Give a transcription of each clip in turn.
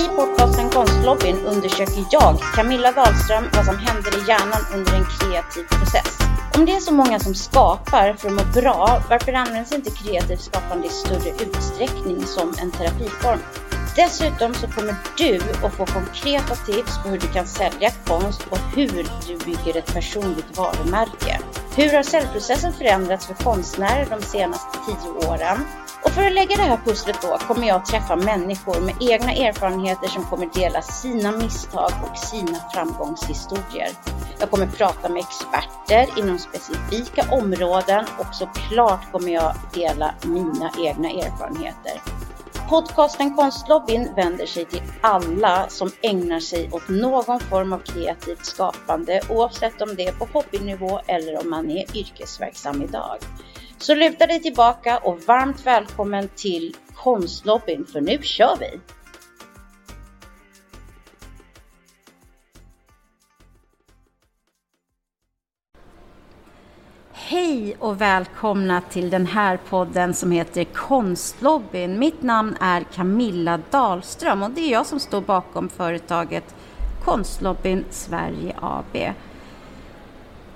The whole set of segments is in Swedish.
I podcasten Konstlobbyn undersöker jag, Camilla Wahlström, vad som händer i hjärnan under en kreativ process. Om det är så många som skapar för att må bra, varför används inte kreativt skapande i större utsträckning som en terapiform? Dessutom så kommer du att få konkreta tips på hur du kan sälja konst och hur du bygger ett personligt varumärke. Hur har säljprocessen förändrats för konstnärer de senaste tio åren? Och för att lägga det här pusslet då kommer jag träffa människor med egna erfarenheter som kommer dela sina misstag och sina framgångshistorier. Jag kommer prata med experter inom specifika områden och såklart kommer jag dela mina egna erfarenheter. Podcasten Konstlobbyn vänder sig till alla som ägnar sig åt någon form av kreativt skapande oavsett om det är på hobbynivå eller om man är yrkesverksam idag. Så luta dig tillbaka och varmt välkommen till Konstlobbyn för nu kör vi! Hej och välkomna till den här podden som heter Konstlobbyn. Mitt namn är Camilla Dahlström och det är jag som står bakom företaget Konstlobbyn Sverige AB.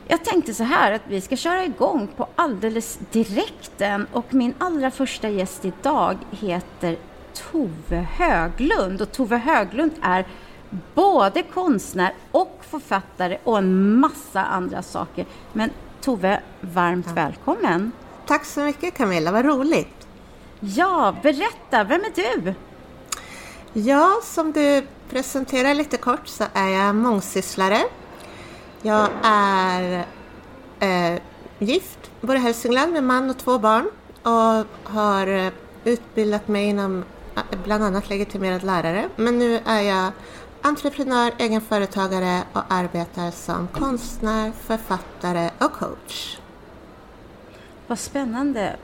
Jag tänkte så här att vi ska köra igång på alldeles direkten och min allra första gäst idag heter Tove Höglund och Tove Höglund är både konstnär och författare och en massa andra saker. Men Tove, varmt ja. välkommen! Tack så mycket Camilla, vad roligt! Ja, berätta, vem är du? Ja, som du presenterar lite kort så är jag mångsysslare. Jag är eh, gift, bor i Hälsingland med man och två barn och har eh, utbildat mig inom eh, bland annat legitimerad lärare. Men nu är jag entreprenör, egenföretagare och arbetar som konstnär, författare och coach. Vad spännande.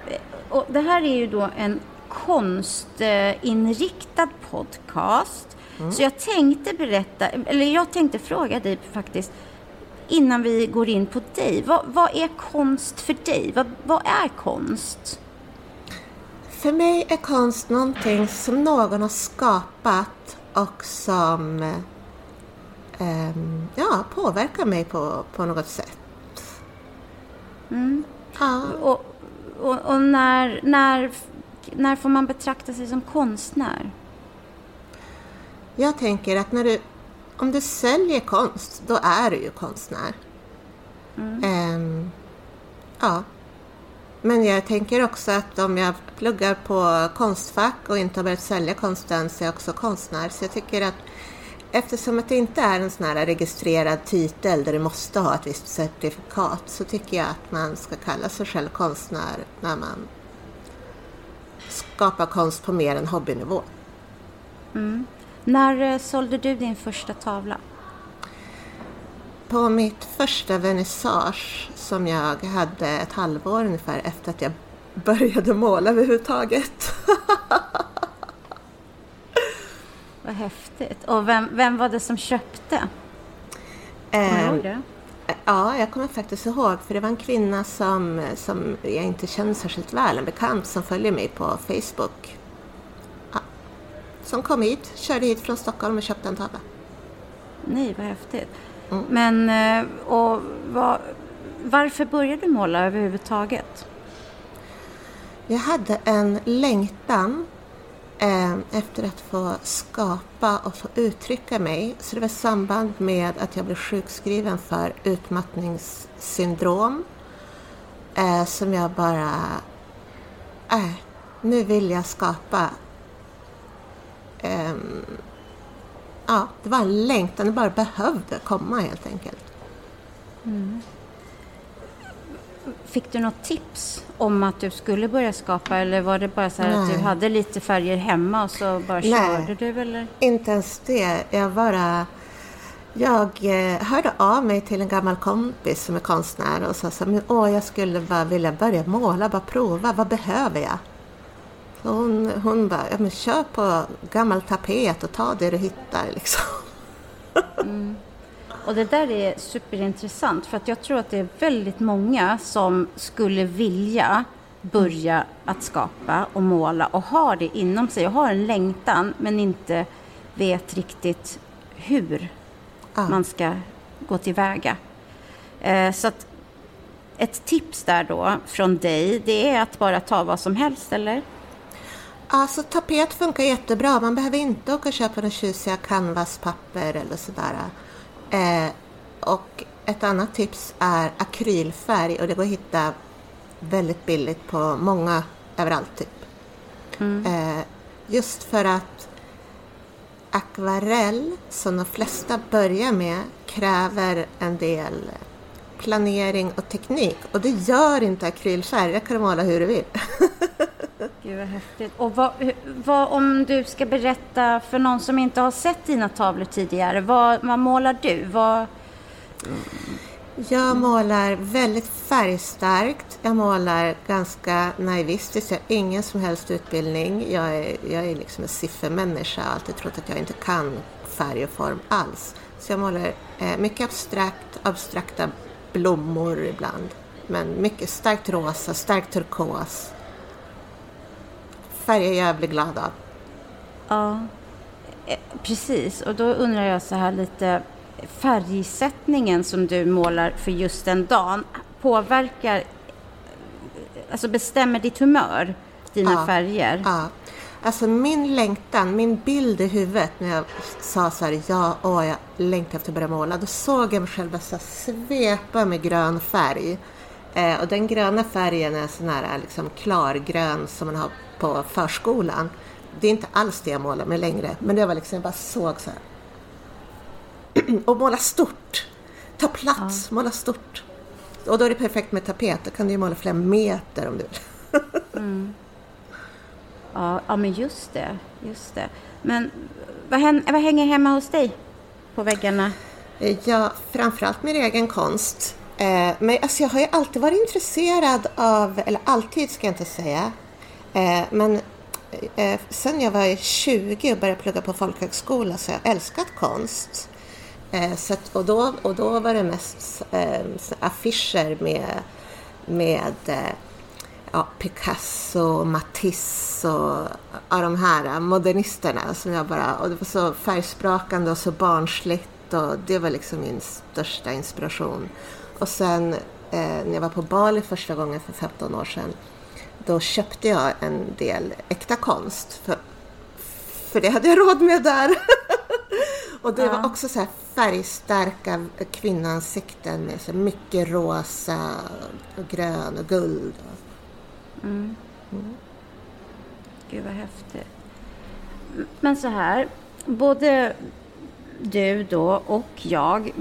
Och det här är ju då en konstinriktad podcast. Mm. Så jag tänkte berätta, eller jag tänkte fråga dig faktiskt, innan vi går in på dig. Vad, vad är konst för dig? Vad, vad, är konst? För mig är konst någonting som någon har skapat och som eh, ja, påverkar mig på, på något sätt. Mm. Ja. Och, och, och, när, när, när får man betrakta sig som konstnär? Jag tänker att när du, om du säljer konst, då är du ju konstnär. Mm. Um, ja. Men jag tänker också att om jag pluggar på Konstfack och inte har börjat sälja konsten så är jag också konstnär. Så jag tycker att eftersom att det inte är en sån här registrerad titel där du måste ha ett visst certifikat så tycker jag att man ska kalla sig själv konstnär när man skapar konst på mer än hobbynivå. Mm. När eh, sålde du din första tavla? På mitt första vernissage som jag hade ett halvår ungefär efter att jag började måla överhuvudtaget. Vad häftigt. Och vem, vem var det som köpte? Kommer du ehm, det? Ja, jag kommer faktiskt ihåg för det var en kvinna som, som jag inte känner särskilt väl, en bekant som följer mig på Facebook. Som kom hit, körde hit från Stockholm och köpte en tavla. Nej, vad häftigt. Mm. Men eh, och vad, varför började du måla överhuvudtaget? Jag hade en längtan eh, efter att få skapa och få uttrycka mig. Så det var i samband med att jag blev sjukskriven för utmattningssyndrom eh, som jag bara... Äh, nu vill jag skapa. Eh, ja, det var en längtan, det bara behövde komma helt enkelt. Mm. Fick du något tips om att du skulle börja skapa eller var det bara så att du hade lite färger hemma och så bara Nej, körde du? Eller? inte ens det. Jag bara... Jag eh, hörde av mig till en gammal kompis som är konstnär och sa så här, åh, jag skulle bara vilja börja måla, bara prova, vad behöver jag? Hon, hon bara, ja men kör på gammal tapet och ta det du hittar liksom. Mm. Och det där är superintressant för att jag tror att det är väldigt många som skulle vilja börja att skapa och måla och har det inom sig och har en längtan men inte vet riktigt hur ja. man ska gå tillväga. Eh, så ett tips där då från dig, det är att bara ta vad som helst, eller? Alltså tapet funkar jättebra. Man behöver inte åka och köpa några tjusiga canvaspapper eller sådär. Eh, och ett annat tips är akrylfärg och det går att hitta väldigt billigt på många, överallt typ. Mm. Eh, just för att akvarell, som de flesta börjar med, kräver en del planering och teknik. Och det gör inte akrylfärg, det kan du måla hur du vill. Gud vad häftigt. Och vad, vad, om du ska berätta för någon som inte har sett dina tavlor tidigare, vad, vad målar du? Vad... Jag målar väldigt färgstarkt. Jag målar ganska naivistiskt. Jag har ingen som helst utbildning. Jag är, jag är liksom en siffermänniska. Jag har alltid trott att jag inte kan färg och form alls. Så jag målar eh, mycket abstrakt, abstrakta blommor ibland. Men mycket starkt rosa, starkt turkos. Färger jag jävligt glad av. Ja, eh, precis. Och då undrar jag så här lite. Färgsättningen som du målar för just den dagen påverkar, alltså bestämmer ditt humör, dina ja, färger? Ja. Alltså min längtan, min bild i huvudet när jag sa så här, ja, åh, jag längtar efter att börja måla. Då såg jag mig själv bara svepa med grön färg. Eh, och den gröna färgen är sån här liksom klargrön som man har på förskolan. Det är inte alls det jag målar med längre, men det var liksom, jag bara såg så här. och måla stort. Ta plats, ja. måla stort. Och då är det perfekt med tapet, då kan du ju måla flera meter om du vill. mm. Ja, ja, men just det. Just det. Men vad, vad hänger hemma hos dig på väggarna? Ja, framförallt min egen konst. Eh, men alltså, jag har ju alltid varit intresserad av, eller alltid ska jag inte säga, Eh, men eh, sen jag var 20 och började plugga på folkhögskola så har jag älskat konst. Eh, så att, och, då, och då var det mest eh, affischer med, med eh, ja, Picasso, Matisse och ja, de här modernisterna som jag bara, och det var så färgsprakande och så barnsligt och det var liksom min största inspiration. Och sen eh, när jag var på Bali första gången för 15 år sedan då köpte jag en del äkta konst för, för det hade jag råd med där. och det ja. var också så färgstarka kvinnoansikten med så mycket rosa och grön och guld. Mm. Mm. Gud vad häftigt. Men så här, både du då och jag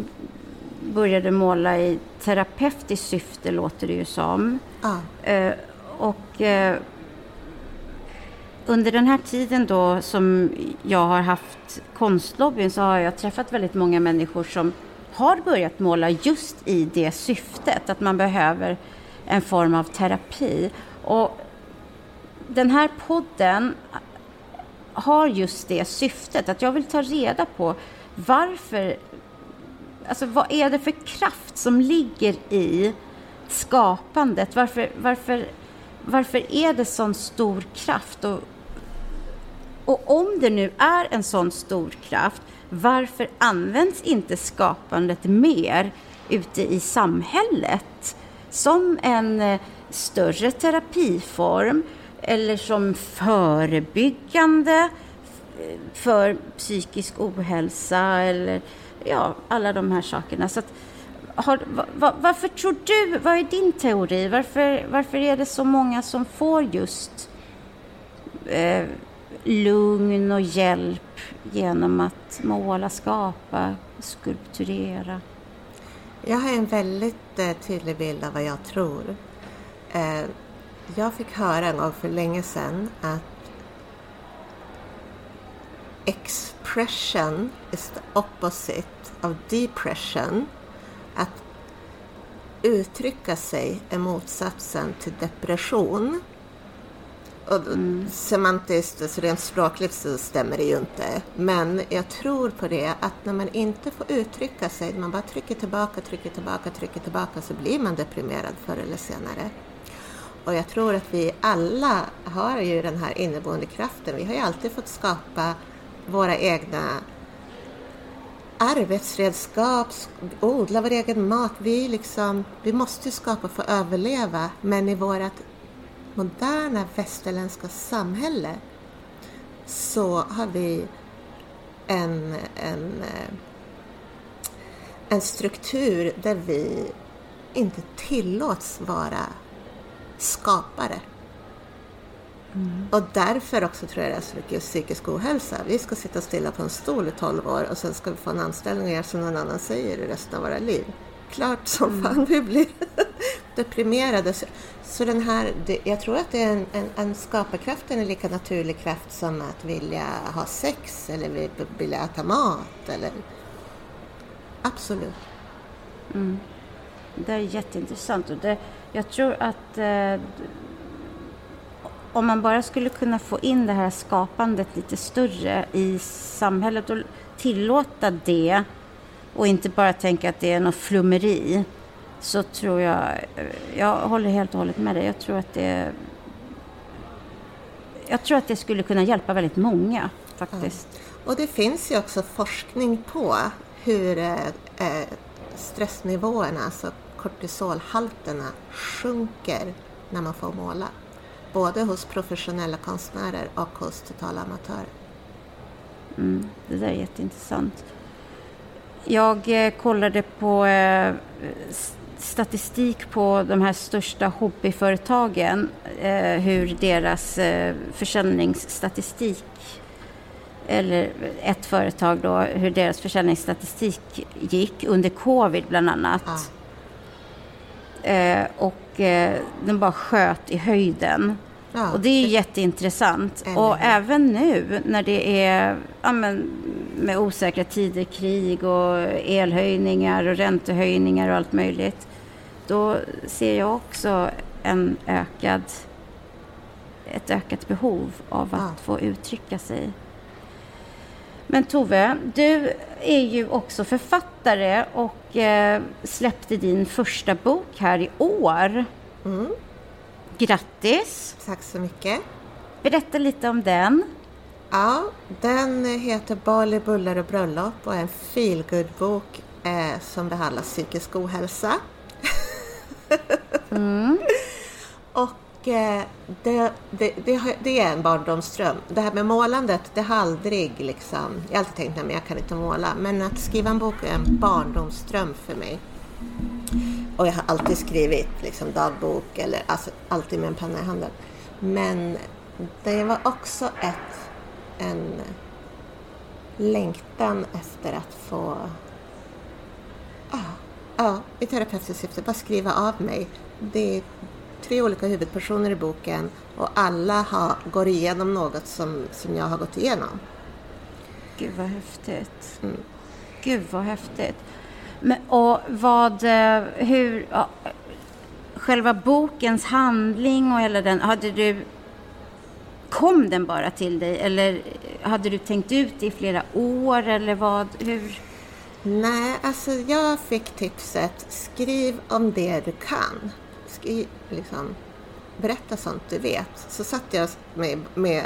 började måla i terapeutiskt syfte låter det ju som. Ah. Och eh, under den här tiden då som jag har haft konstlobbyn så har jag träffat väldigt många människor som har börjat måla just i det syftet, att man behöver en form av terapi. Och den här podden har just det syftet, att jag vill ta reda på varför, alltså vad är det för kraft som ligger i skapandet? Varför, varför, varför är det sån stor kraft? Och, och om det nu är en sån stor kraft, varför används inte skapandet mer ute i samhället som en eh, större terapiform eller som förebyggande eh, för psykisk ohälsa eller ja, alla de här sakerna. Så att, har, var, varför tror du, vad är din teori? Varför, varför är det så många som får just eh, lugn och hjälp genom att måla, skapa, skulpturera? Jag har en väldigt eh, tydlig bild av vad jag tror. Eh, jag fick höra en gång för länge sedan att expression is the opposite of depression. Att uttrycka sig är motsatsen till depression. Och mm. Semantiskt, alltså rent språkligt så stämmer det ju inte. Men jag tror på det att när man inte får uttrycka sig, man bara trycker tillbaka, trycker tillbaka, trycker tillbaka så blir man deprimerad förr eller senare. Och jag tror att vi alla har ju den här inneboende kraften. Vi har ju alltid fått skapa våra egna arbetsredskap, odla vår egen mat. Vi, liksom, vi måste skapa för att överleva, men i vårt moderna västerländska samhälle så har vi en, en, eh, en struktur där vi inte tillåts vara skapare. Mm. Och därför också tror jag det är så mycket psykisk ohälsa. Vi ska sitta stilla på en stol i 12 år och sen ska vi få en anställning och göra som någon annan säger i resten av våra liv. Klart som mm. fan vi blir deprimerade. Så, den här, jag tror att det är en, en, en skaparkraften är lika naturlig kraft som att vilja ha sex eller vilja äta mat. Eller... Absolut. Mm. Det är jätteintressant. Och det, jag tror att eh, om man bara skulle kunna få in det här skapandet lite större i samhället och tillåta det och inte bara tänka att det är något flummeri så tror jag, jag håller helt och hållet med dig, jag tror att det jag tror att det skulle kunna hjälpa väldigt många faktiskt. Ja. Och det finns ju också forskning på hur eh, stressnivåerna, alltså kortisolhalterna, sjunker när man får måla både hos professionella konstnärer och hos totala amatörer. Mm, det där är jätteintressant. Jag eh, kollade på eh, statistik på de här största hobbyföretagen, eh, hur deras eh, försäljningsstatistik eller ett företag då, hur deras försäljningsstatistik gick under covid bland annat. Ah. Eh, och eh, den bara sköt i höjden. Ja, och det är jätteintressant. Eller... Och även nu när det är ja, men, med osäkra tider, krig och elhöjningar och räntehöjningar och allt möjligt. Då ser jag också en ökad, ett ökat behov av att ja. få uttrycka sig. Men Tove, du är ju också författare och eh, släppte din första bok här i år. Mm. Grattis! Tack så mycket. Berätta lite om den. Ja, den heter Bali, bullar och bröllop och är en feelgood-bok eh, som behandlar psykisk ohälsa. mm. Och Eh, det, det, det, det, är en barndomsdröm. Det här med målandet, det har aldrig liksom... Jag har alltid tänkt att jag kan inte måla. Men att skriva en bok är en barndomsdröm för mig. Och jag har alltid skrivit liksom dagbok eller alltså alltid med en penna i handen. Men det var också ett, en längtan efter att få ah, Ja, ah, i terapeutiskt syfte, bara skriva av mig. Det, tre olika huvudpersoner i boken och alla har, går igenom något som, som jag har gått igenom. Gud vad häftigt. Mm. Gud vad häftigt. Men, och vad, eh, hur, ja, själva bokens handling och hela den, hade du, kom den bara till dig eller hade du tänkt ut det i flera år eller vad, hur? Nej, alltså jag fick tipset, skriv om det du kan skriv, liksom, berätta sånt du vet. Så satt jag med, med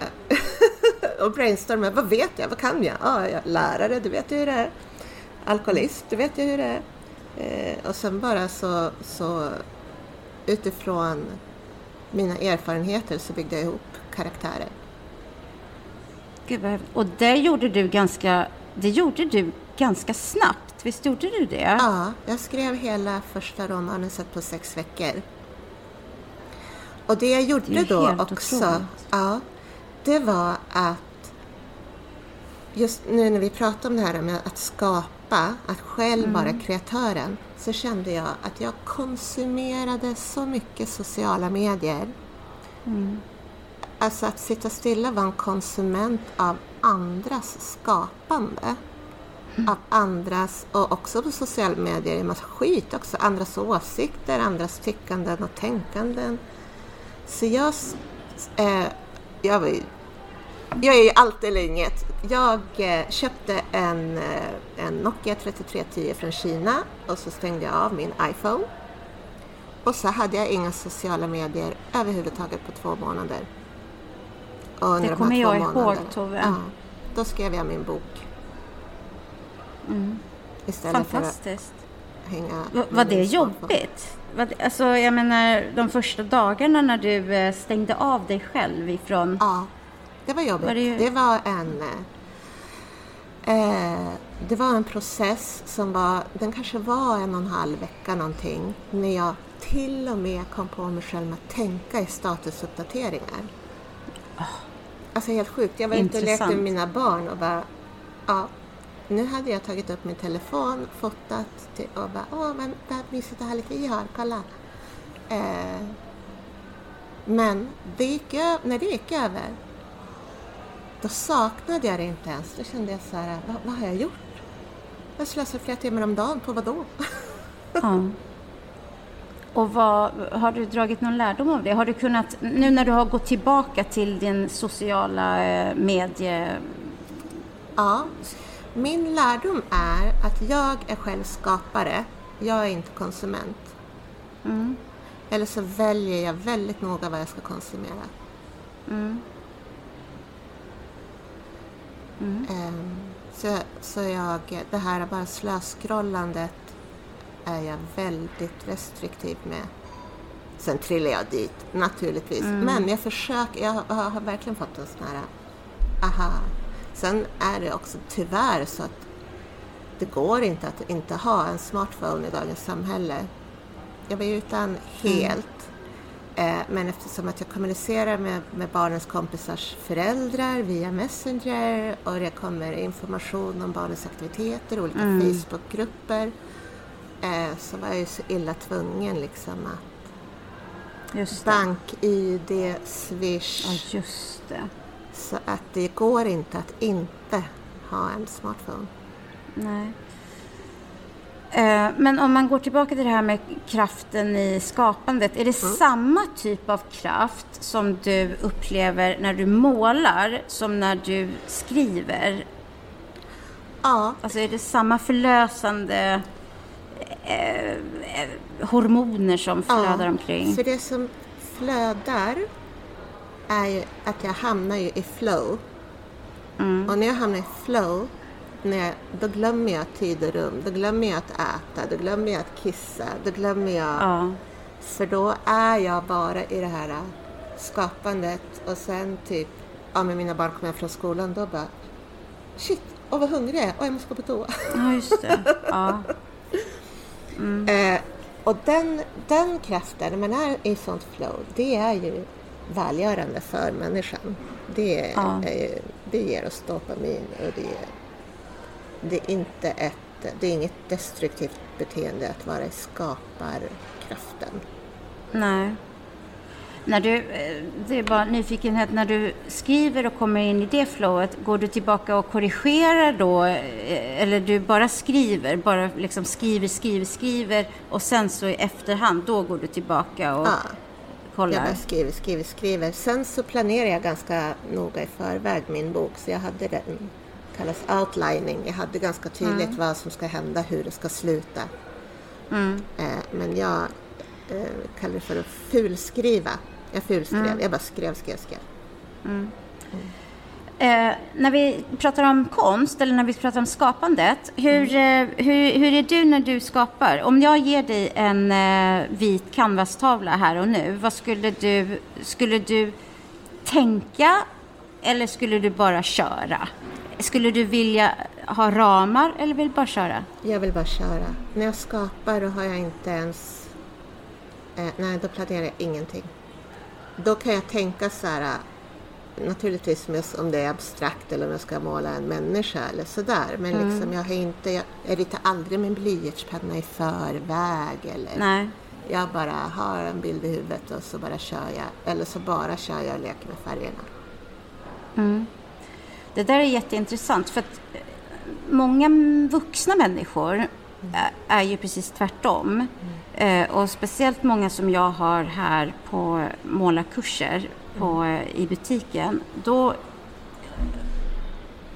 och brainstormade. Vad vet jag? Vad kan jag? Ah, jag är lärare, du vet ju hur det är. Alkoholist, du vet ju hur det är. Eh, och sen bara så, så utifrån mina erfarenheter så byggde jag ihop karaktärer. Gud Och det gjorde du ganska, det gjorde du ganska snabbt, visst gjorde du det? Ja, jag skrev hela första romanen på sex veckor. Och det jag gjorde det då också, ja, det var att just nu när vi pratar om det här med att skapa, att själv mm. vara kreatören, så kände jag att jag konsumerade så mycket sociala medier. Mm. Alltså att sitta stilla var en konsument av andras skapande. Av andras, och också på sociala medier, en massa skit också. Andras åsikter, andras tyckanden och tänkanden. Så jag, eh, jag, var ju, jag är ju allt eller inget. Jag eh, köpte en, eh, en Nokia 3310 från Kina och så stängde jag av min iPhone. Och så hade jag inga sociala medier överhuvudtaget på två månader. Och det kommer jag ihåg Tove. Ja. då skrev jag min bok. Mm. Istället Fantastiskt. för att hänga Var det jobbigt? Var det, alltså, jag menar, de första dagarna när du eh, stängde av dig själv ifrån... Ja, det var jobbigt. Var det det, ju- var en... Eh, det var en process som var... Den kanske var en och en halv vecka någonting. När jag till och med kom på mig själv med att tänka i statusuppdateringar. Alltså helt sjukt. Jag var ute och lekte Intressant. med mina barn och bara... Ja, nu hade jag tagit upp min telefon, fotat till, och bara åh men vad mysigt det här lite vi har, kolla. Eh, men det gick, när det gick över då saknade jag det inte ens. Då kände jag så här, vad, vad har jag gjort? Jag slösar flera timmar om dagen på vad då? Ja. Och vad, har du dragit någon lärdom av det? Har du kunnat, nu när du har gått tillbaka till din sociala eh, medie... Ja, min lärdom är att jag är själv skapare. Jag är inte konsument. Mm, Eller så väljer jag väldigt noga vad jag ska konsumera. mm, mm. Ehm, så, så jag, det här bara slöscrollandet är jag väldigt restriktiv med. Sen trillar jag dit naturligtvis. Men jag försöker, jag har, har verkligen fått en sån här aha. Sen är det också tyvärr så att det går inte att inte ha en smartphone i dagens samhälle. Jag var utan helt. Eh, men eftersom att jag kommunicerar med, med barnens kompisars föräldrar via Messenger och det kommer information om barnens aktiviteter, olika Facebookgrupper. Eh, så var jag ju så illa tvungen liksom att bank-id, swish. Ja, just det. Så att det går inte att inte ha en smartphone. Nej. Eh, Men om man går tillbaka till det här med kraften i skapandet. Är det samma typ av kraft som du upplever när du målar som när du skriver? Ja, Alltså är det samma förlösande eh, eh, hormoner som flödar omkring? För det som flödar är ju att jag hamnar ju i flow. Mm. Och när jag hamnar i flow, när jag, då glömmer jag tid och rum. Då glömmer jag att äta, då glömmer jag att kissa, då glömmer jag... Ja. För då är jag bara i det här äh, skapandet och sen typ, ja med mina barn kommer jag från skolan, då bara shit, åh vad hungrig jag är, åh jag måste gå på toa. ja, just det. Ja. Eh, och den, den kraften, när man är i sånt flow, det är ju välgörande för människan. Det, Ja. är, det ger oss dopamin och det, är- det är inte ett det är inget destruktivt beteende att vara i skaparkraften. Nej. När du, eh, det är bara nyfikenhet, när du skriver och kommer in i det flowet, går du tillbaka och korrigerar då? eh, Eller du bara skriver, bara liksom skriver, skriver, skriver och sen så i efterhand, då går du tillbaka och Ja. Jag kollar? bara skriver, skriver, skriver. Sen så planerar jag ganska noga i förväg min bok. Så jag hade den, kallas outlining. Jag hade ganska tydligt vad som ska hända, hur det ska sluta. Mm. Eh, men jag eh, kallar det för att fulskriva. Jag fulskrev, jag bara skrev, skrev, skrev. Eh, när vi pratar om konst eller när vi pratar om skapandet, hur, eh, hur, hur är du när du skapar? Om jag ger dig en eh, vit canvastavla här och nu, vad skulle du, skulle du tänka eller skulle du bara köra? Skulle du vilja ha ramar eller vill bara köra? Jag vill bara köra. När jag skapar då har jag inte ens... Eh, nej, då planerar jag ingenting. Då kan jag tänka så här... Naturligtvis om det är abstrakt eller om jag ska måla en människa eller sådär. Men liksom jag har inte... Jag, jag ritar aldrig en blyertspenna i förväg eller... Nej. Jag bara har en bild i huvudet och så bara kör jag. Eller så bara kör jag och leker med färgerna. Det där är jätteintressant för att eh, många vuxna människor är, är ju precis tvärtom. Eh, och speciellt många som jag har här på målarkurser på, eh, i butiken. Då,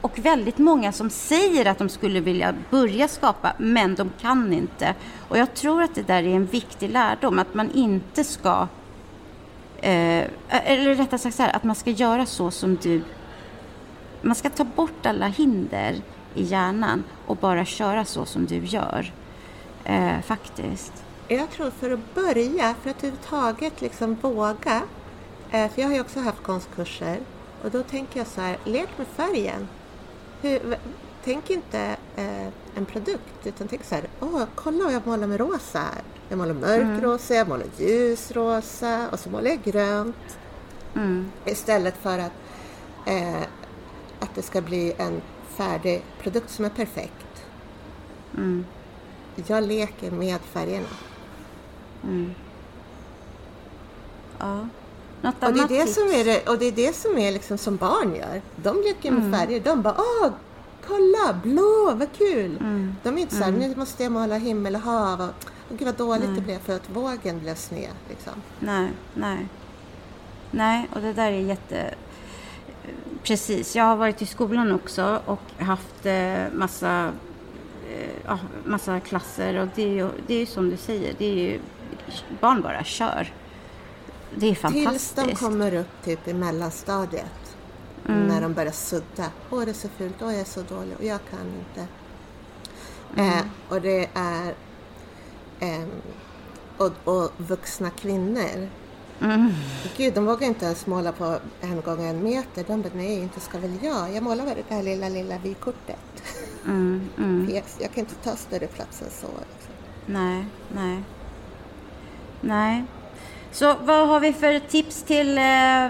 och väldigt många som säger att de skulle vilja börja skapa men de kan inte. Och jag tror att det där är en viktig lärdom att man inte ska Eh, eller rättare sagt så här, att man ska göra så som du man ska ta bort alla hinder i hjärnan och bara köra så som du gör. Eh, faktiskt. Jag tror för att börja, för att överhuvudtaget liksom våga. Eh, för jag har ju också haft konstkurser och då tänker jag så här, lek med färgen. Hur, tänk inte eh, en produkt utan tänk så här, åh kolla jag målar med rosa här. Jag målar mörkrosa, mm. jag målar ljusrosa och så målar jag grönt. Mm. Istället för att, eh, att det ska bli en färdig produkt som är perfekt. Mm. Jag leker med färgerna. Mm. Ja. Något och det, är det, som är det, och det är det som är liksom som barn gör. De leker med mm. färger. De bara åh, kolla, blå, vad kul! Mm. De är inte så här, mm. nu måste jag måla himmel och hav. Och, och gud vad dåligt nej. det blev för att vågen blev sned. Liksom. Nej, nej. Nej, och det där är jätte... Precis, jag har varit i skolan också och haft eh, massa, eh, massa klasser och det är ju det är som du säger, det är ju barn bara kör. Det är fantastiskt. Tills de kommer upp typ i mellanstadiet. Mm. När de börjar sudda. Åh, det är så fult. Åh, jag är så dålig. Och jag kan inte. Mm. Eh, och det är... Eh, och, och vuxna kvinnor. Mm. Gud, de vågar inte ens måla på en gång en meter. De bara, nej, inte ska väl jag. Jag målar bara det här lilla, lilla vykortet. Mm, mm. jag, jag, kan inte ta större plats än så. Liksom. Nej, nej. Nej. Så vad har vi för tips till eh,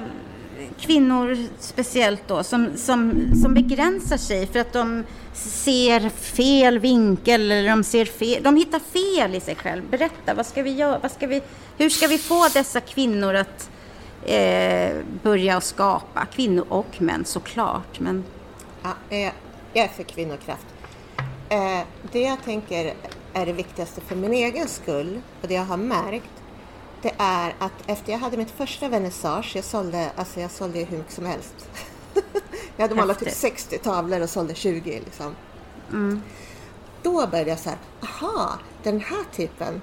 kvinnor speciellt då som, som, som begränsar sig för att de ser fel vinkel eller de ser fel, de hittar fel i sig själv. Berätta, vad ska vi göra? Vad ska vi, hur ska vi få dessa kvinnor att eh, börja skapa? Kvinnor och män såklart. Men... Ja, eh, jag är för kvinnokraft. Eh, det jag tänker är det viktigaste för min egen skull och det jag har märkt det är att efter jag hade mitt första vernissage, jag sålde, alltså jag sålde hur mycket som helst. jag hade målat typ 60 tavlor och sålde 20 liksom. Mm. Då började jag så här, aha, den här typen,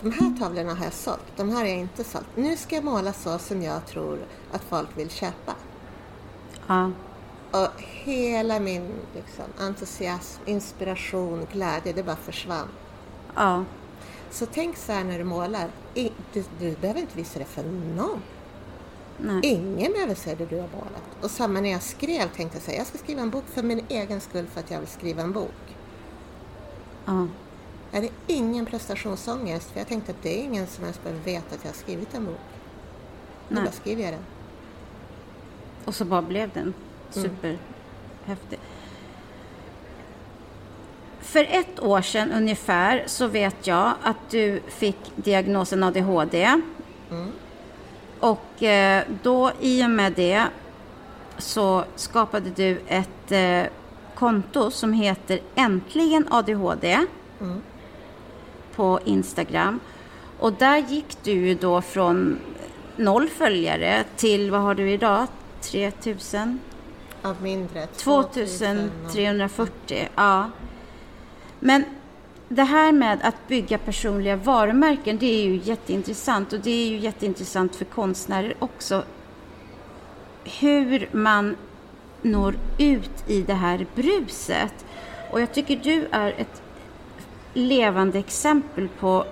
de här tavlorna har jag sålt, de här har jag inte sålt. Nu ska jag måla så som jag tror att folk vill köpa. Ja. Och hela min liksom, entusiasm, inspiration, glädje, det bara försvann. Ja. Så tänk så här när du målar. Du, du behöver inte visa det för någon. Nej. Ingen behöver se det du har målat. Och samma när jag skrev tänkte jag säga, jag ska skriva en bok för min egen skull för att jag vill skriva en bok. Ja. Jag hade ingen prestationsångest för jag tänkte att det är ingen som ens behöver veta att jag har skrivit en bok. Nu bara skriver jag den. Och så bara blev den mm. superhäftig. Mm. För ett år sedan ungefär så vet jag att du fick diagnosen ADHD. Mm. Och eh, då i och med det så skapade du ett eh, konto som heter Äntligen ADHD mm. på Instagram. Och där gick du då från noll följare till, vad har du idag? 3000? Ja, mindre. 2340, ja. Men det här med att bygga personliga varumärken, det är ju jätteintressant och det är ju jätteintressant för konstnärer också. Hur man når ut i det här bruset. Och jag tycker du är ett levande exempel på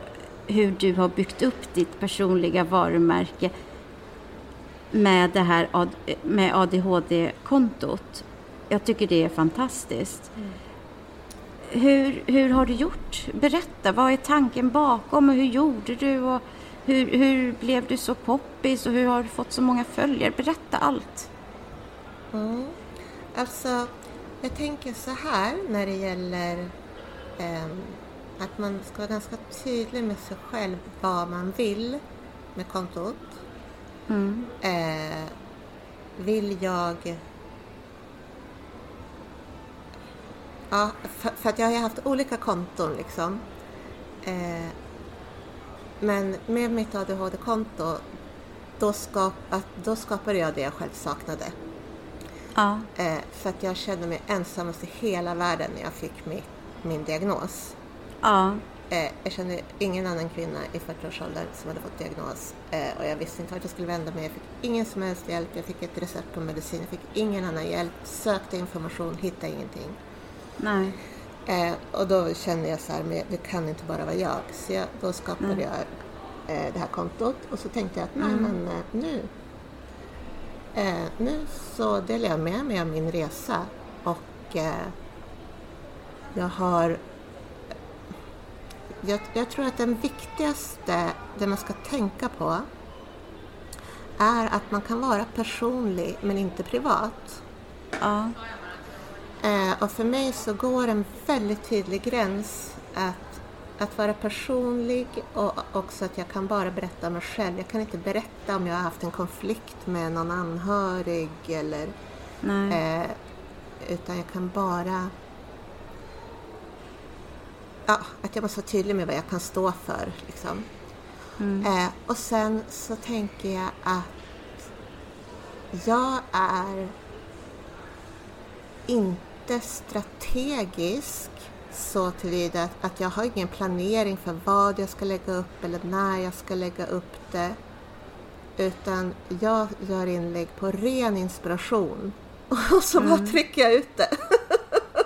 hur du har byggt upp ditt personliga varumärke med det här med ADHD-kontot. Jag tycker det är fantastiskt. Mm. Hur, hur har du gjort? Berätta, vad är tanken bakom och hur gjorde du? Och hur, hur blev du så poppis och hur har du fått så många följare? Berätta allt. Mm. Alltså, jag tänker så här när det gäller eh, att man ska vara ganska tydlig med sig själv vad man vill med kontot. Mm. Eh, vill jag Ja, för, för, att jag har haft olika konton liksom. Eh, men med mitt ADHD-konto då, skap, då skapade jag det jag själv saknade. Ja. Eh, för att jag kände mig ensammast i hela världen när jag fick min, min diagnos. Ja. Eh, jag kände ingen annan kvinna i 40-årsåldern som hade fått diagnos eh, och jag visste inte vart jag skulle vända mig. Jag fick ingen som helst hjälp. Jag fick ett recept på medicin. Jag fick ingen annan hjälp. Sökte information, hittade ingenting. Nej. Eh, och då kände jag så här, men det kan inte bara vara jag. Så jag, då skapade Mm. jag eh, det här kontot och så tänkte jag att nej Mm. men eh, nu, eh, nu så delar jag med mig av min resa och eh, jag har jag, jag tror att den viktigaste, det man ska tänka på är att man kan vara personlig men inte privat. Ja. Eh, och för mig så går en väldigt tydlig gräns att, att vara personlig och också att jag kan bara berätta om mig själv. Jag kan inte berätta om jag har haft en konflikt med någon anhörig eller eh, utan jag kan bara ja, att jag måste vara tydlig med vad jag kan stå för. Liksom. Mm. Eh, och sen så tänker jag att jag är inte strategisk så tillvida att, att jag har ingen planering för vad jag ska lägga upp eller när jag ska lägga upp det. Utan jag gör inlägg på ren inspiration. Och så bara trycker jag ut det.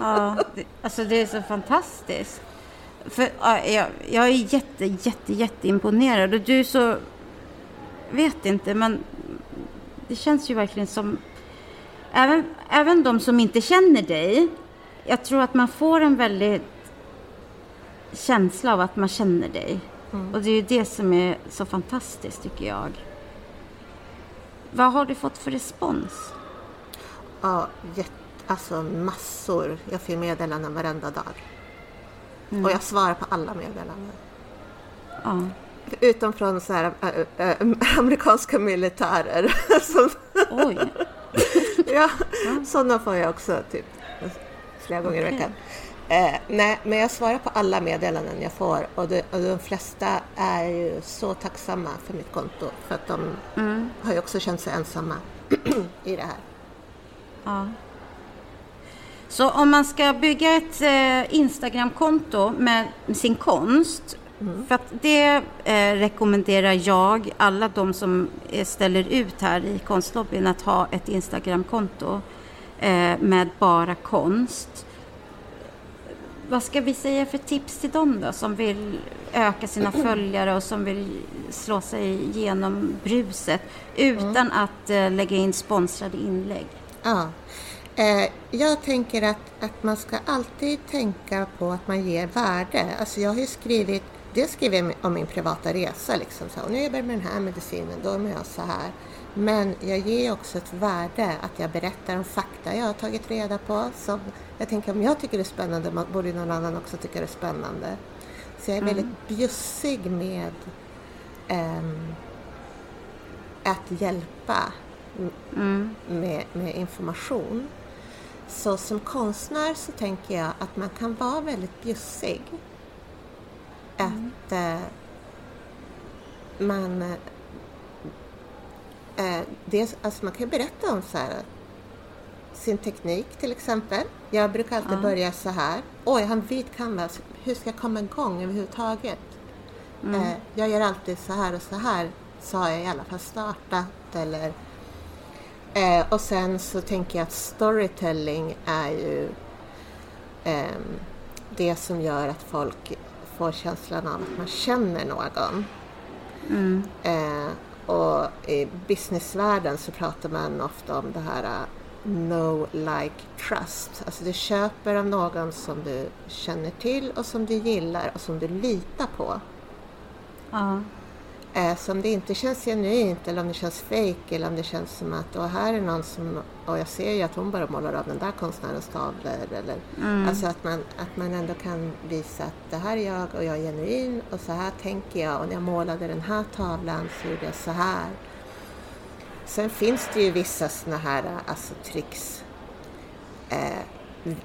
Ja, det, alltså det är så fantastiskt. För, ja, jag, jag är jätte, jätte, jätteimponerad och du är så... Vet inte, men det känns ju verkligen som... Även, även de som inte känner dig, jag tror att man får en väldigt känsla av att man känner dig. Och det är ju det som är så fantastiskt, tycker jag. Vad har du fått för respons? Ja, jätte, alltså massor. Jag får meddelanden varenda dag. Och jag svarar på alla meddelanden. Ja. Utom från så här, äh, äh, amerikanska militärer. Oj. ja, sådana får jag också typ flera gånger i Okej. veckan. Eh, nej, men jag svarar på alla meddelanden jag får och, det, och de flesta är ju så tacksamma för mitt konto för att de Mm. har ju också känt sig ensamma i det här. Ja. Så om man ska bygga ett eh, Instagramkonto med sin konst, för att det eh, rekommenderar jag alla de som eh, ställer ut här i konstlobbyn att ha ett Instagramkonto eh, med bara konst. Vad ska vi säga för tips till dem då som vill öka sina följare och som vill slå sig igenom bruset utan att eh, lägga in sponsrade inlägg? Ja. Eh, jag tänker att, att man ska alltid tänka på att man ger värde. Alltså jag har ju skrivit, dels skriver jag om min privata resa liksom så, och nu jobbar jag med den här medicinen, då är jag så här. Men jag ger också ett värde att jag berättar om fakta jag har tagit reda på. Som jag tänker om jag tycker det är spännande borde någon annan också tycka det är spännande. Så jag är väldigt bjussig med ehm, att hjälpa Mm. med, med information. Så som konstnär så tänker jag att man kan vara väldigt bjussig. Att eh, man... Eh, dels, alltså man kan ju berätta om så här, sin teknik till exempel. Jag brukar alltid Ja. börja så här. Oj, jag har en vit canvas. Hur ska jag komma igång överhuvudtaget? Eh, jag gör alltid så här och så här. Så har jag i alla fall startat. Eller, eh, och sen så tänker jag att storytelling är ju ehm, det som gör att folk får känslan av att man känner någon. Mm. Eh, och i businessvärlden så pratar man ofta om det här uh, know, like, trust. Alltså du köper av någon som du känner till och som du gillar och som du litar på. Ja. Eh, så om det inte känns genuint eller om det känns fake eller om det känns som att och här är någon som, och jag ser ju att hon bara målar av den där konstnärens tavlor. Eller, Mm. Alltså att man, att man ändå kan visa att det här är jag och jag är genuin och så här tänker jag och när jag målade den här tavlan så gjorde jag så här. Sen finns det ju vissa såna här alltså, tricks eh,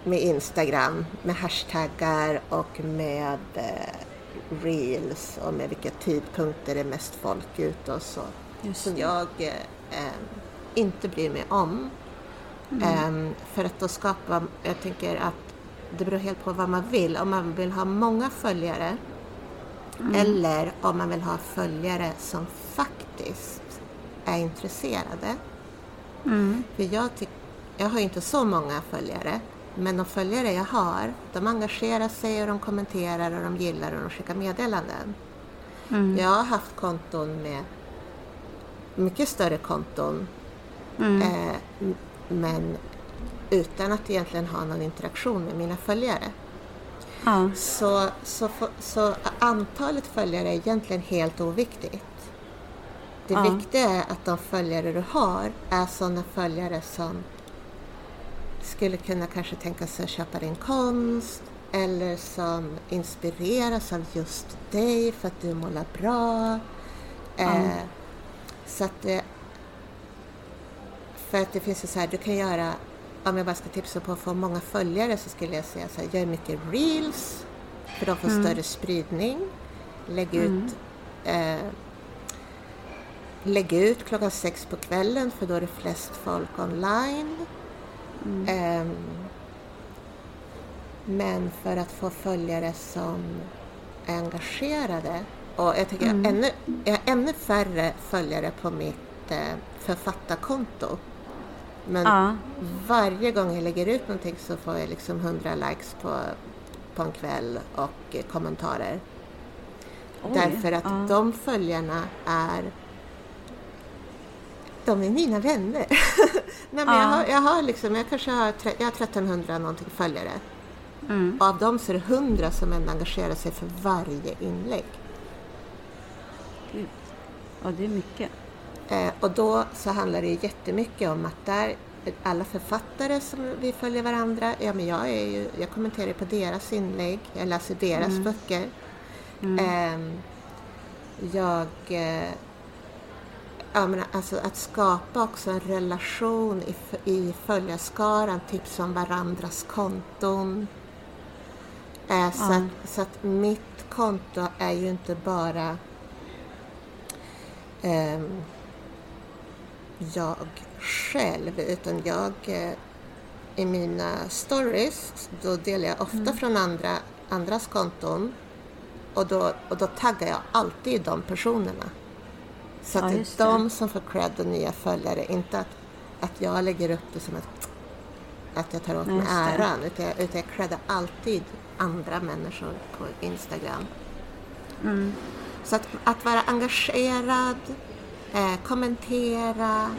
med Instagram, med hashtaggar och med eh, reels och med vilka tidpunkter det är mest folk ute och så. Som jag eh, inte bryr mig om. Eh, för att då skapa, jag tänker att det beror helt på vad man vill. Om man vill ha många följare Mm. Eller om man vill ha följare som faktiskt är intresserade. Mm. För jag, jag har inte så många följare. Men de följare jag har, de engagerar sig och de kommenterar och de gillar och de skickar meddelanden. Mm. Jag har haft konton med mycket större konton. Mm. Eh, men utan att egentligen ha någon interaktion med mina följare. Ja. Så, så, så antalet följare är egentligen helt oviktigt. Det ja. viktiga är att de följare du har är sådana följare som skulle kunna kanske tänka sig att köpa din konst eller som inspireras av just dig för att du målar bra. Ja. Eh, så att det, för att det finns ju så här, du kan göra, om jag bara ska tipsa på att få många följare så skulle jag säga så här, gör mycket reels för de får mm. större spridning. Lägg mm. ut eh, Lägg ut klockan sex på kvällen för då är det flest folk online. Mm. Um, men för att få följare som är engagerade och jag tycker mm. jag, ännu, jag har ännu färre följare på mitt eh, författarkonto. Men ja. varje gång jag lägger ut någonting så får jag liksom 100 likes på, på en kväll och kommentarer. Oj, Därför att ja. de följarna är de är mina vänner. Nej, men ja. jag, har, jag har liksom, jag kanske har, jag har 1300 någonting följare. Mm. Och av dem så är det 100 som ändå engagerar sig för varje inlägg. Gud. Ja, det är mycket. Eh, och då så handlar det jättemycket om att där alla författare som vi följer varandra, ja men jag, är ju, jag kommenterar på deras inlägg, jag läser deras mm. böcker. Mm. Eh, jag eh, ja, men alltså att skapa också en relation i, i följarskaran, tipsa om varandras konton. Eh, så, mm. att, så att mitt konto är ju inte bara eh, jag själv, utan jag eh, i mina stories, då delar jag ofta mm. från andra, andras konton och då, och då taggar jag alltid de personerna. Så att ja, det är de som får cred och nya följare, inte att, att jag lägger upp det som att, att jag tar åt mig äran, utan jag, utan jag creddar alltid andra människor på Instagram. Mm. Så att, att vara engagerad, eh, kommentera,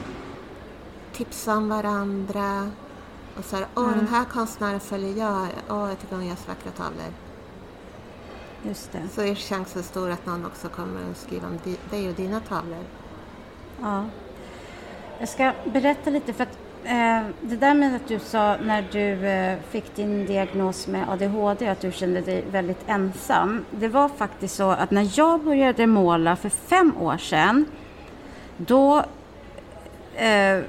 tipsa om varandra och så här, åh mm. den här konstnären följer jag, åh jag tycker hon gör så vackra tavlor. Just det. Så är chansen stor att någon också kommer att skriva om dig och dina tavlor. Ja. Jag ska berätta lite för att eh, det där med att du sa när du eh, fick din diagnos med ADHD att du kände dig väldigt ensam. Det var faktiskt så att när jag började måla för fem år sedan då eh,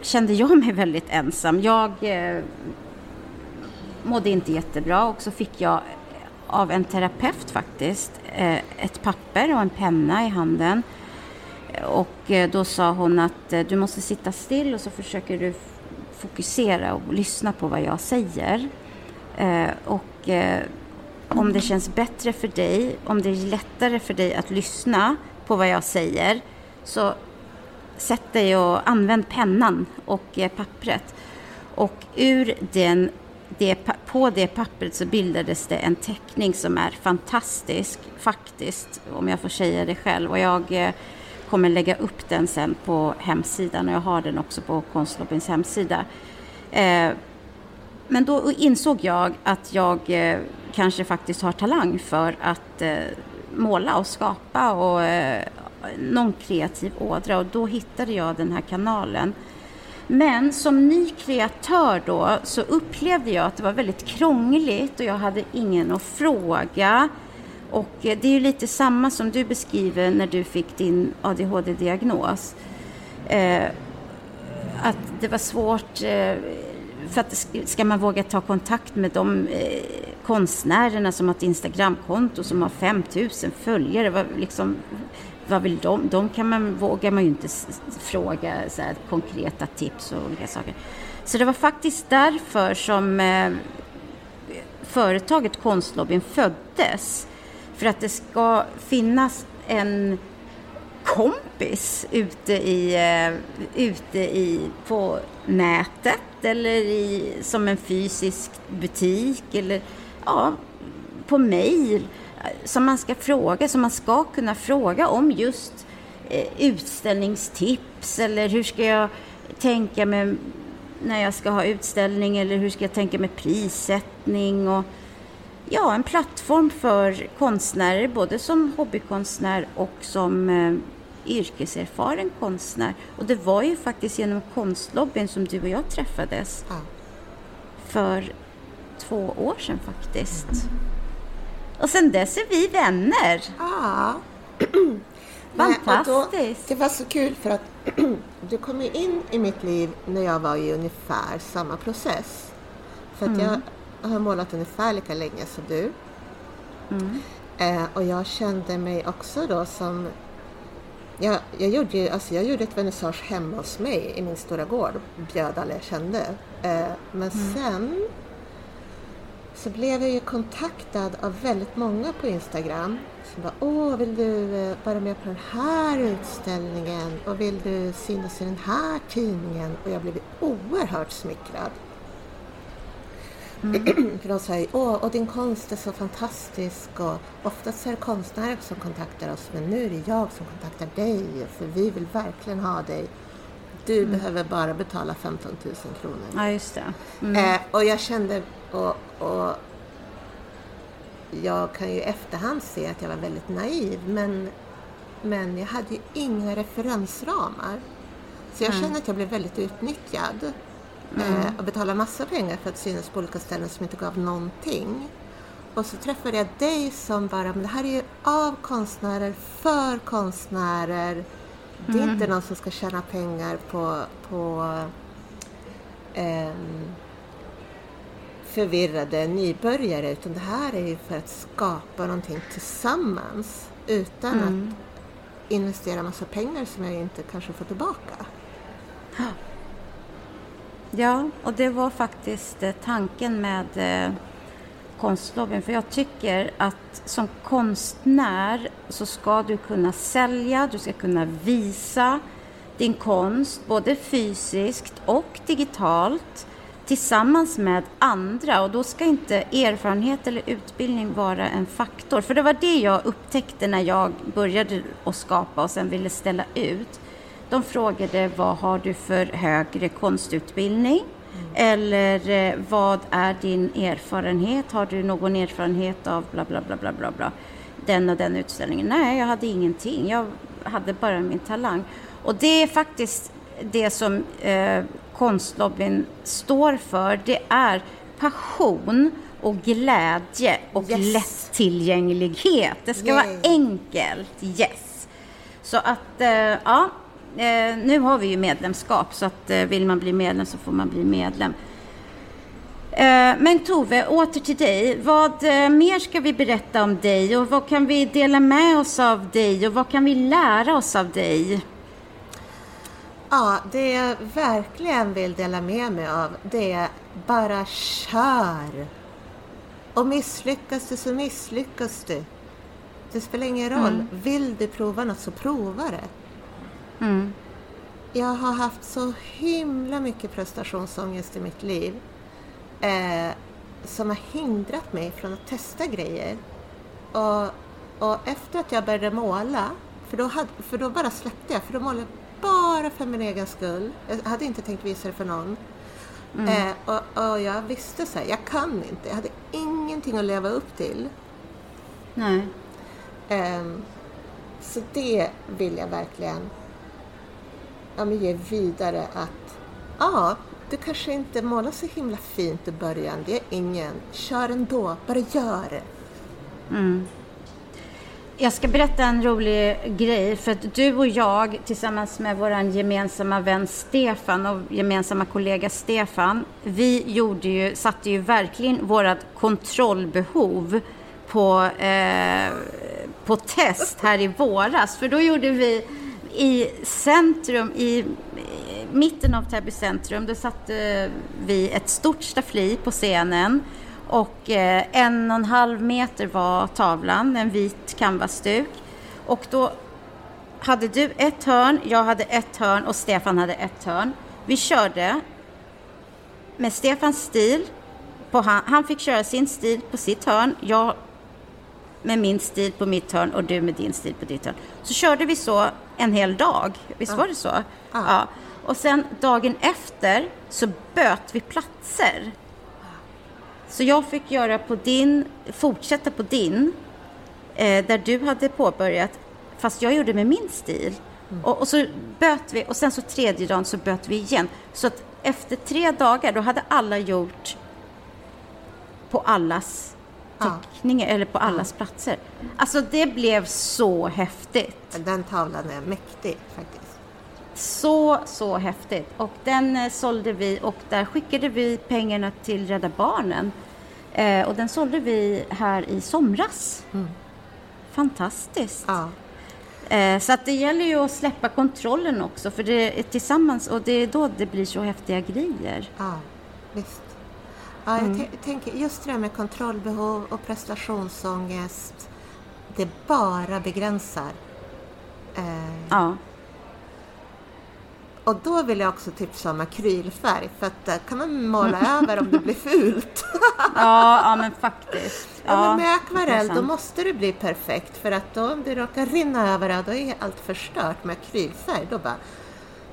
kände jag mig väldigt ensam. Jag eh, mådde inte jättebra och så fick jag av en terapeut faktiskt, eh, ett papper och en penna i handen. Och eh, då sa hon att eh, du måste sitta still och så försöker du fokusera och lyssna på vad jag säger. Och om det känns bättre för dig, om det är lättare för dig att lyssna på vad jag säger, så sätt dig och använd pennan och pappret. Och ur den det, på det pappret så bildades det en teckning som är fantastisk, faktiskt, om jag får säga det själv. Och jag eh, kommer lägga upp den sen på hemsidan och jag har den också på Konstlobbyns hemsida. Eh, men då insåg jag att jag eh, kanske faktiskt har talang för att måla och skapa och någon kreativ ådra och då hittade jag den här kanalen men som ny kreatör då så upplevde jag att det var väldigt krångligt och jag hade ingen att fråga. Och eh, det är ju lite samma som du beskriver när du fick din ADHD-diagnos. Eh, att det var svårt, eh, för att ska man våga ta kontakt med de eh, konstnärerna som har ett Instagramkonto som har 5000 följare, var liksom vad vill de? De kan man, vågar man ju inte fråga så här, konkreta tips och olika saker. Så det var faktiskt därför som eh, företaget Konstlobbyn föddes. för att det ska finnas en kompis ute i, uh, ute i, på nätet eller i, som en fysisk butik eller ja, på mejl som man ska fråga, som man ska kunna fråga om just eh, utställningstips eller hur ska jag tänka med när jag ska ha utställning eller hur ska jag tänka med prissättning och ja, en plattform för konstnärer, både som hobbykonstnär och som eh, yrkeserfaren konstnär. Och det var ju faktiskt genom konstlobbyn som du och jag träffades. Ja. För två år sedan faktiskt. Mm. Och sen dess är vi vänner. Ja. Fantastiskt. Nej, då, det var så kul för att du kom ju in i mitt liv när jag var i ungefär samma process. För att mm. jag har målat ungefär lika länge som du. Mm. Eh, och jag kände mig också då som jag, jag, gjorde, alltså jag gjorde ett vernissage hemma hos mig i min stora gård. Bjöd alla jag kände. Eh, men mm. sen så blev jag ju kontaktad av väldigt många på Instagram som bara Åh, vill du eh, vara med på den här utställningen och vill du synas i den här tidningen? Och jag blev oerhört smickrad. Mm. För de säger åh, och din konst är så fantastisk och oftast är det konstnärer som kontaktar oss men nu är det jag som kontaktar dig för vi vill verkligen ha dig. Du mm. behöver bara betala 15 000 kronor. Ja, just det. Mm. Eh, och jag kände, och, och jag kan ju i efterhand se att jag var väldigt naiv men, men jag hade ju inga referensramar. Så jag mm. kände att jag blev väldigt utnyttjad mm. eh, och betalade massa pengar för att synas på olika ställen som inte gav någonting. Och så träffade jag dig som bara, men det här är ju av konstnärer, för konstnärer. Det är mm. inte någon som ska tjäna pengar på, på eh, förvirrade nybörjare utan det här är ju för att skapa någonting tillsammans utan mm. att investera massa pengar som jag inte kanske får tillbaka. Ja, och det var faktiskt eh, tanken med eh, konstlobbyn. För jag tycker att som konstnär så ska du kunna sälja, du ska kunna visa din konst både fysiskt och digitalt tillsammans med andra och då ska inte erfarenhet eller utbildning vara en faktor. För det var det jag upptäckte när jag började att skapa och sen ville ställa ut. De frågade vad har du för högre konstutbildning? Mm. Eller eh, vad är din erfarenhet? Har du någon erfarenhet av bla bla bla bla bla bla? Den och den utställningen? Nej, jag hade ingenting. Jag hade bara min talang. Och det är faktiskt det som eh, konstlobbyn står för, det är passion och glädje och yes. lättillgänglighet. Det ska Yay. vara enkelt. Yes. Så att, eh, ja, eh, nu har vi ju medlemskap så att eh, vill man bli medlem så får man bli medlem. Eh, men Tove, åter till dig. Vad eh, mer ska vi berätta om dig och vad kan vi dela med oss av dig och vad kan vi lära oss av dig? Ja, det jag verkligen vill dela med mig av det är bara kör. Och misslyckas du så misslyckas du. Det spelar ingen roll. Mm. Vill du prova något så prova det. Mm. Jag har haft så himla mycket prestationsångest i mitt liv eh, som har hindrat mig från att testa grejer. Och, och efter att jag började måla, för då, hade, för då bara släppte jag, för då målade jag bara för min egen skull. Jag hade inte tänkt visa det för någon. Mm. Eh, och, och, jag visste så här, jag kan inte. Jag hade ingenting att leva upp till. Nej. Eh, så det vill jag verkligen ja, men ge vidare att ja, du kanske inte målar så himla fint i början. Det är ingen. Kör ändå. Bara gör det. Mm. Jag ska berätta en rolig grej för att du och jag tillsammans med vår gemensamma vän Stefan och gemensamma kollega Stefan, vi gjorde ju, satte ju verkligen vårt kontrollbehov på, eh, på test här i våras. För då gjorde vi i centrum, i mitten av Täby centrum, då satte vi ett stort staffli på scenen och eh, en och en halv meter var tavlan, en vit canvasduk. Och då hade du ett hörn, jag hade ett hörn och Stefan hade ett hörn. Vi körde med Stefans stil. På han, han fick köra sin stil på sitt hörn, jag med min stil på mitt hörn och du med din stil på ditt hörn. Så körde vi så en hel dag. Visst var det så? Ja. ja. Och sen dagen efter så böt vi platser. Så jag fick göra på din, fortsätta på din, eh, där du hade påbörjat, fast jag gjorde med min stil. Mm. Och, och, så böt vi, och sen så tredje dagen så böt vi igen. Så att efter tre dagar, då hade alla gjort på allas teckningar, ja. eller på allas ja. platser. Alltså det blev så häftigt. Den tavlan är mäktig faktiskt. Så, så häftigt. Och den eh, sålde vi och där skickade vi pengarna till Rädda Barnen. Eh, och den sålde vi här i somras. Mm. Fantastiskt. Ja. Eh, så att det gäller ju att släppa kontrollen också för det är tillsammans och det är då det blir så häftiga grejer. Ja, visst. Ja, jag mm. tänker just det där med kontrollbehov och prestationsångest. Det bara begränsar. Eh, ja. Och då vill jag också tipsa om akrylfärg för att där kan man måla över om det blir fult. ja, ja men faktiskt. Ja, ja men med akvarell då måste det bli perfekt för att då om det råkar rinna över då är allt förstört. Med akrylfärg då bara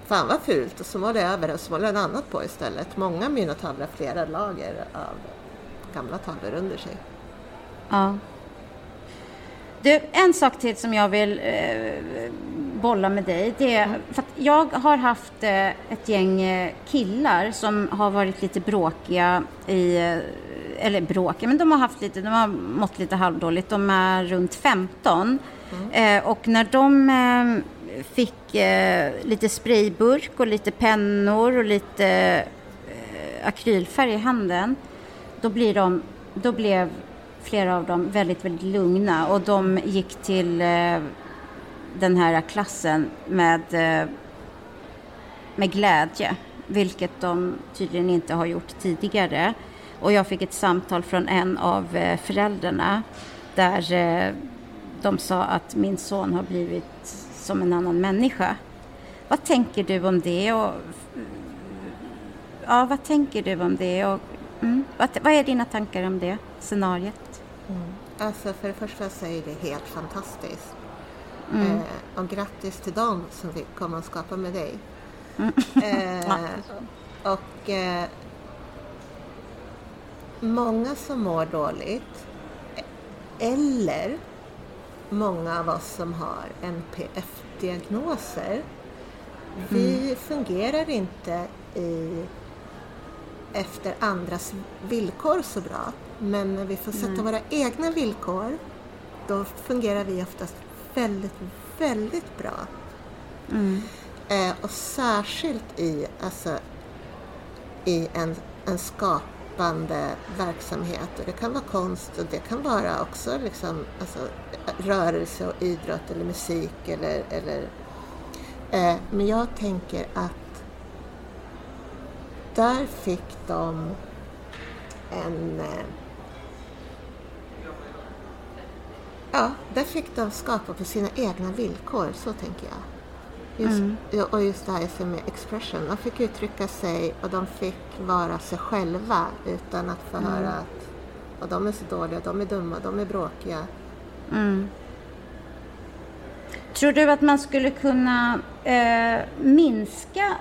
Fan vad fult och så målar jag över och så målar jag något annat på istället. Många av mina tavlor har flera lager av gamla tavlor under sig. Ja. Du, en sak till som jag vill eh, bolla med dig. Det är, mm. för jag har haft eh, ett gäng eh, killar som har varit lite bråkiga i eh, eller bråkiga, men de har haft lite, de har mått lite halvdåligt. De är runt 15. Mm. Eh, och när de eh, fick eh, lite sprayburk och lite pennor och lite akrylfärg i handen, då, blir de, då blev flera av dem väldigt, väldigt lugna och de gick till den här klassen med, eh, med glädje, vilket de tydligen inte har gjort tidigare. Och jag fick ett samtal från en av eh, föräldrarna där eh, de sa att min son har blivit som en annan människa. Vad tänker du om det? Och, ja, vad tänker du om det? Och, mm, vad, vad är dina tankar om det scenariet? Mm. Alltså för det första så är det helt fantastiskt. Mm. Eh, och grattis till dem som vi kommer att skapa med dig. Mm. Eh, och eh, många som mår dåligt eller många av oss som har NPF-diagnoser vi mm. fungerar inte i, efter andras villkor så bra. Men när vi får sätta mm. våra egna villkor då fungerar vi oftast väldigt, väldigt bra. Mm. Eh, och särskilt i, alltså, i en, en skapande verksamhet. Och det kan vara konst och det kan vara också liksom, alltså, rörelse och idrott eller musik. Eller, eller, eh, men jag tänker att där fick de en eh, Ja, där fick de skapa på sina egna villkor, så tänker jag. Just, mm. Och just det här med expression. De fick uttrycka sig och de fick vara sig själva utan att få mm. höra att och de är så dåliga, de är dumma, de är bråkiga. Mm. Tror du att man skulle kunna eh, minska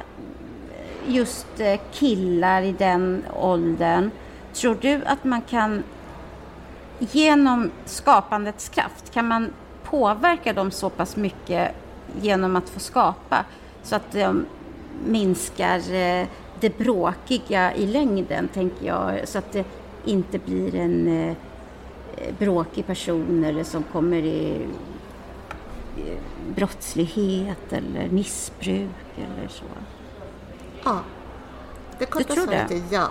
just eh, killar i den åldern? Tror du att man kan genom skapandets kraft kan man påverka dem så pass mycket genom att få skapa så att de minskar eh, det bråkiga i längden, tänker jag, så att det inte blir en eh, bråkig person eller som kommer i brottslighet eller missbruk eller så. Ja, det korta svaret är ja.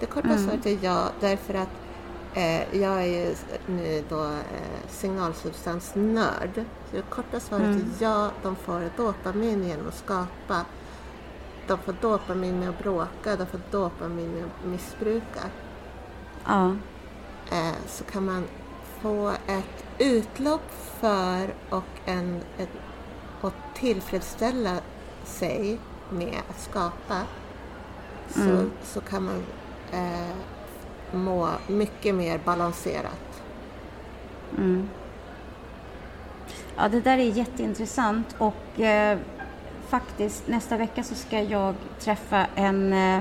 Det korta mm. svaret är ja, därför att Eh, jag är ju nu då eh, signalsubstansnörd. Så det korta svaret mm. är ja, de får dopamin genom att skapa. De får dopamin med att bråka, de får dopamin med att missbruka. Ja. eh, så kan man få ett utlopp för och, en, ett, och tillfredsställa sig med att skapa så, Mm. så kan man eh, må mycket mer balanserat. Mm. Ja, det där är jätteintressant och eh, faktiskt nästa vecka så ska jag träffa en eh,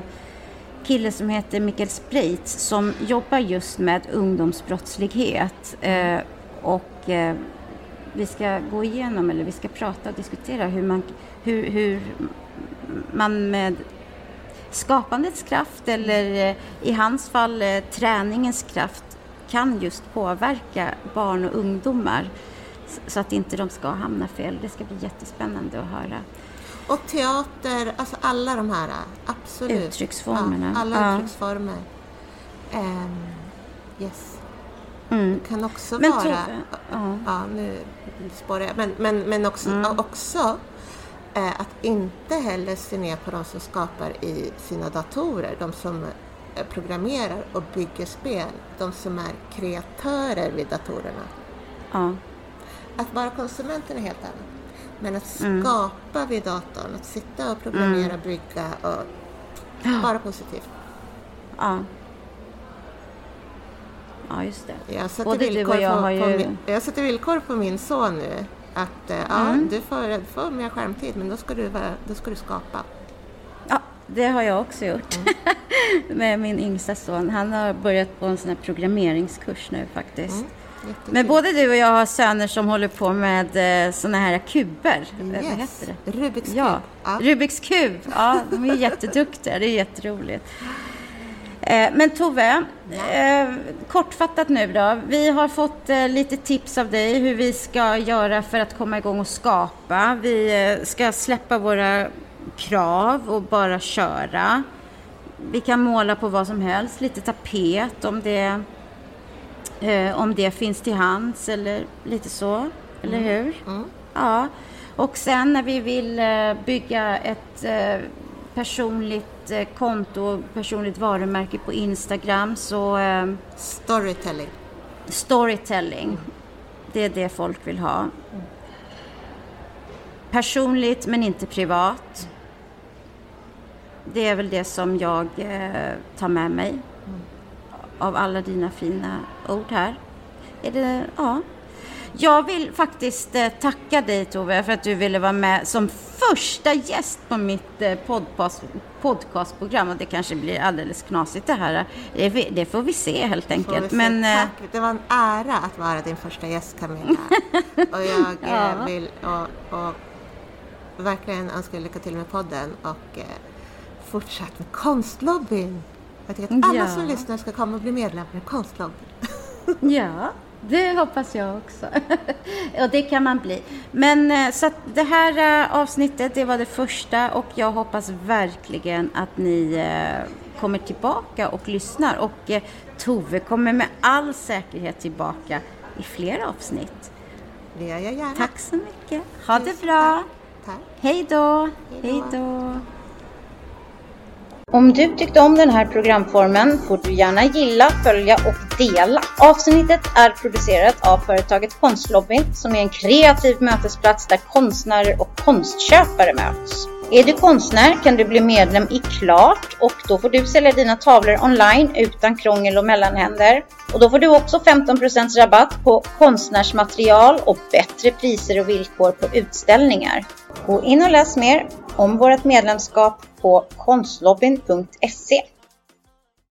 kille som heter Mikael Spritz som jobbar just med ungdomsbrottslighet eh, och eh, vi ska gå igenom eller vi ska prata och diskutera hur man, hur, hur man med skapandets kraft eller eh, i hans fall eh, träningens kraft kan just påverka barn och ungdomar så att inte de ska hamna fel. Det ska bli jättespännande att höra. Och teater, alltså alla de här, absolut. Uttrycksformerna. Ja, alla Ja. uttrycksformer. Ehm, yes. Mm. Kan också Men vara... Ja. Ja, nu spårar jag. Men, men, men också, Mm. också eh, att inte heller se ner på de som skapar i sina datorer. De som eh, programmerar och bygger spel. De som är kreatörer vid datorerna. Ja. Att vara konsumenten är helt annat. Men att Mm. skapa vid datorn, att sitta och programmera, bygga och bara positivt. Ja. ja, just det. Jag sätter, Både villkor jag på ju- min, jag sätter villkor på min son nu. Att eh, ja, Mm. du, får, får mer skärmtid men då ska du, då ska du skapa. Ja, det har jag också gjort med min yngsta son. Han har börjat på en sån här programmeringskurs nu faktiskt. Mm. Men både du och jag har söner som håller på med eh, såna här kuber. Eh, Vad Yes. heter det? Rubiks Ja, kub. Ja. Rubiks kub. Ja, de är jätteduktiga. Det är jätteroligt. Eh, Men Tove, eh, kortfattat nu då. Vi har fått eh, lite tips av dig hur vi ska göra för att komma igång och skapa. Vi ska släppa våra krav och bara köra. Vi kan måla på vad som helst, lite tapet om det, om det finns till hands eller lite så. Eller hur? Mm. Ja, och sen när vi vill bygga ett personligt eh, konto, personligt varumärke på Instagram så eh, Storytelling. storytelling, det är det folk vill ha. Personligt men inte privat. Det är väl det som jag eh, tar med mig av alla dina fina ord här. Är det, ja. Jag vill faktiskt eh, tacka dig Tove för att du ville vara med som första gäst på mitt eh, podcast, podcastprogram och det kanske blir alldeles knasigt det här. Det, får vi se helt enkelt. se. Men, eh, Tack. Det var en ära att vara din första gäst Camilla. och jag Ja. vill och, och verkligen önska lycka till med podden och fortsatt med konstlobbyn. Jag tycker att alla Ja. som lyssnar ska komma och bli medlemmar i konstlobbyn. Ja, det hoppas jag också. och det kan man bli. Men eh, så att det här eh, avsnittet, det var det första och jag hoppas verkligen att ni eh, kommer tillbaka och lyssnar. Och Tove kommer med all säkerhet tillbaka i fler avsnitt. Det gör jag gärna. Tack så mycket. Ha det Tusen bra. Tack. Hej då. Hej då. Om du tyckte om den här programformen får du gärna gilla, följa och dela. Avsnittet är producerat av företaget Konstlobbyn som är en kreativ mötesplats där konstnärer och konstköpare möts. Är du konstnär kan du bli medlem i Klart och då får du sälja dina tavlor online utan krångel och mellanhänder. Och då får du också 15% rabatt på konstnärsmaterial och bättre priser och villkor på utställningar. Gå in och läs mer om vårt medlemskap på konstlobbyn.se.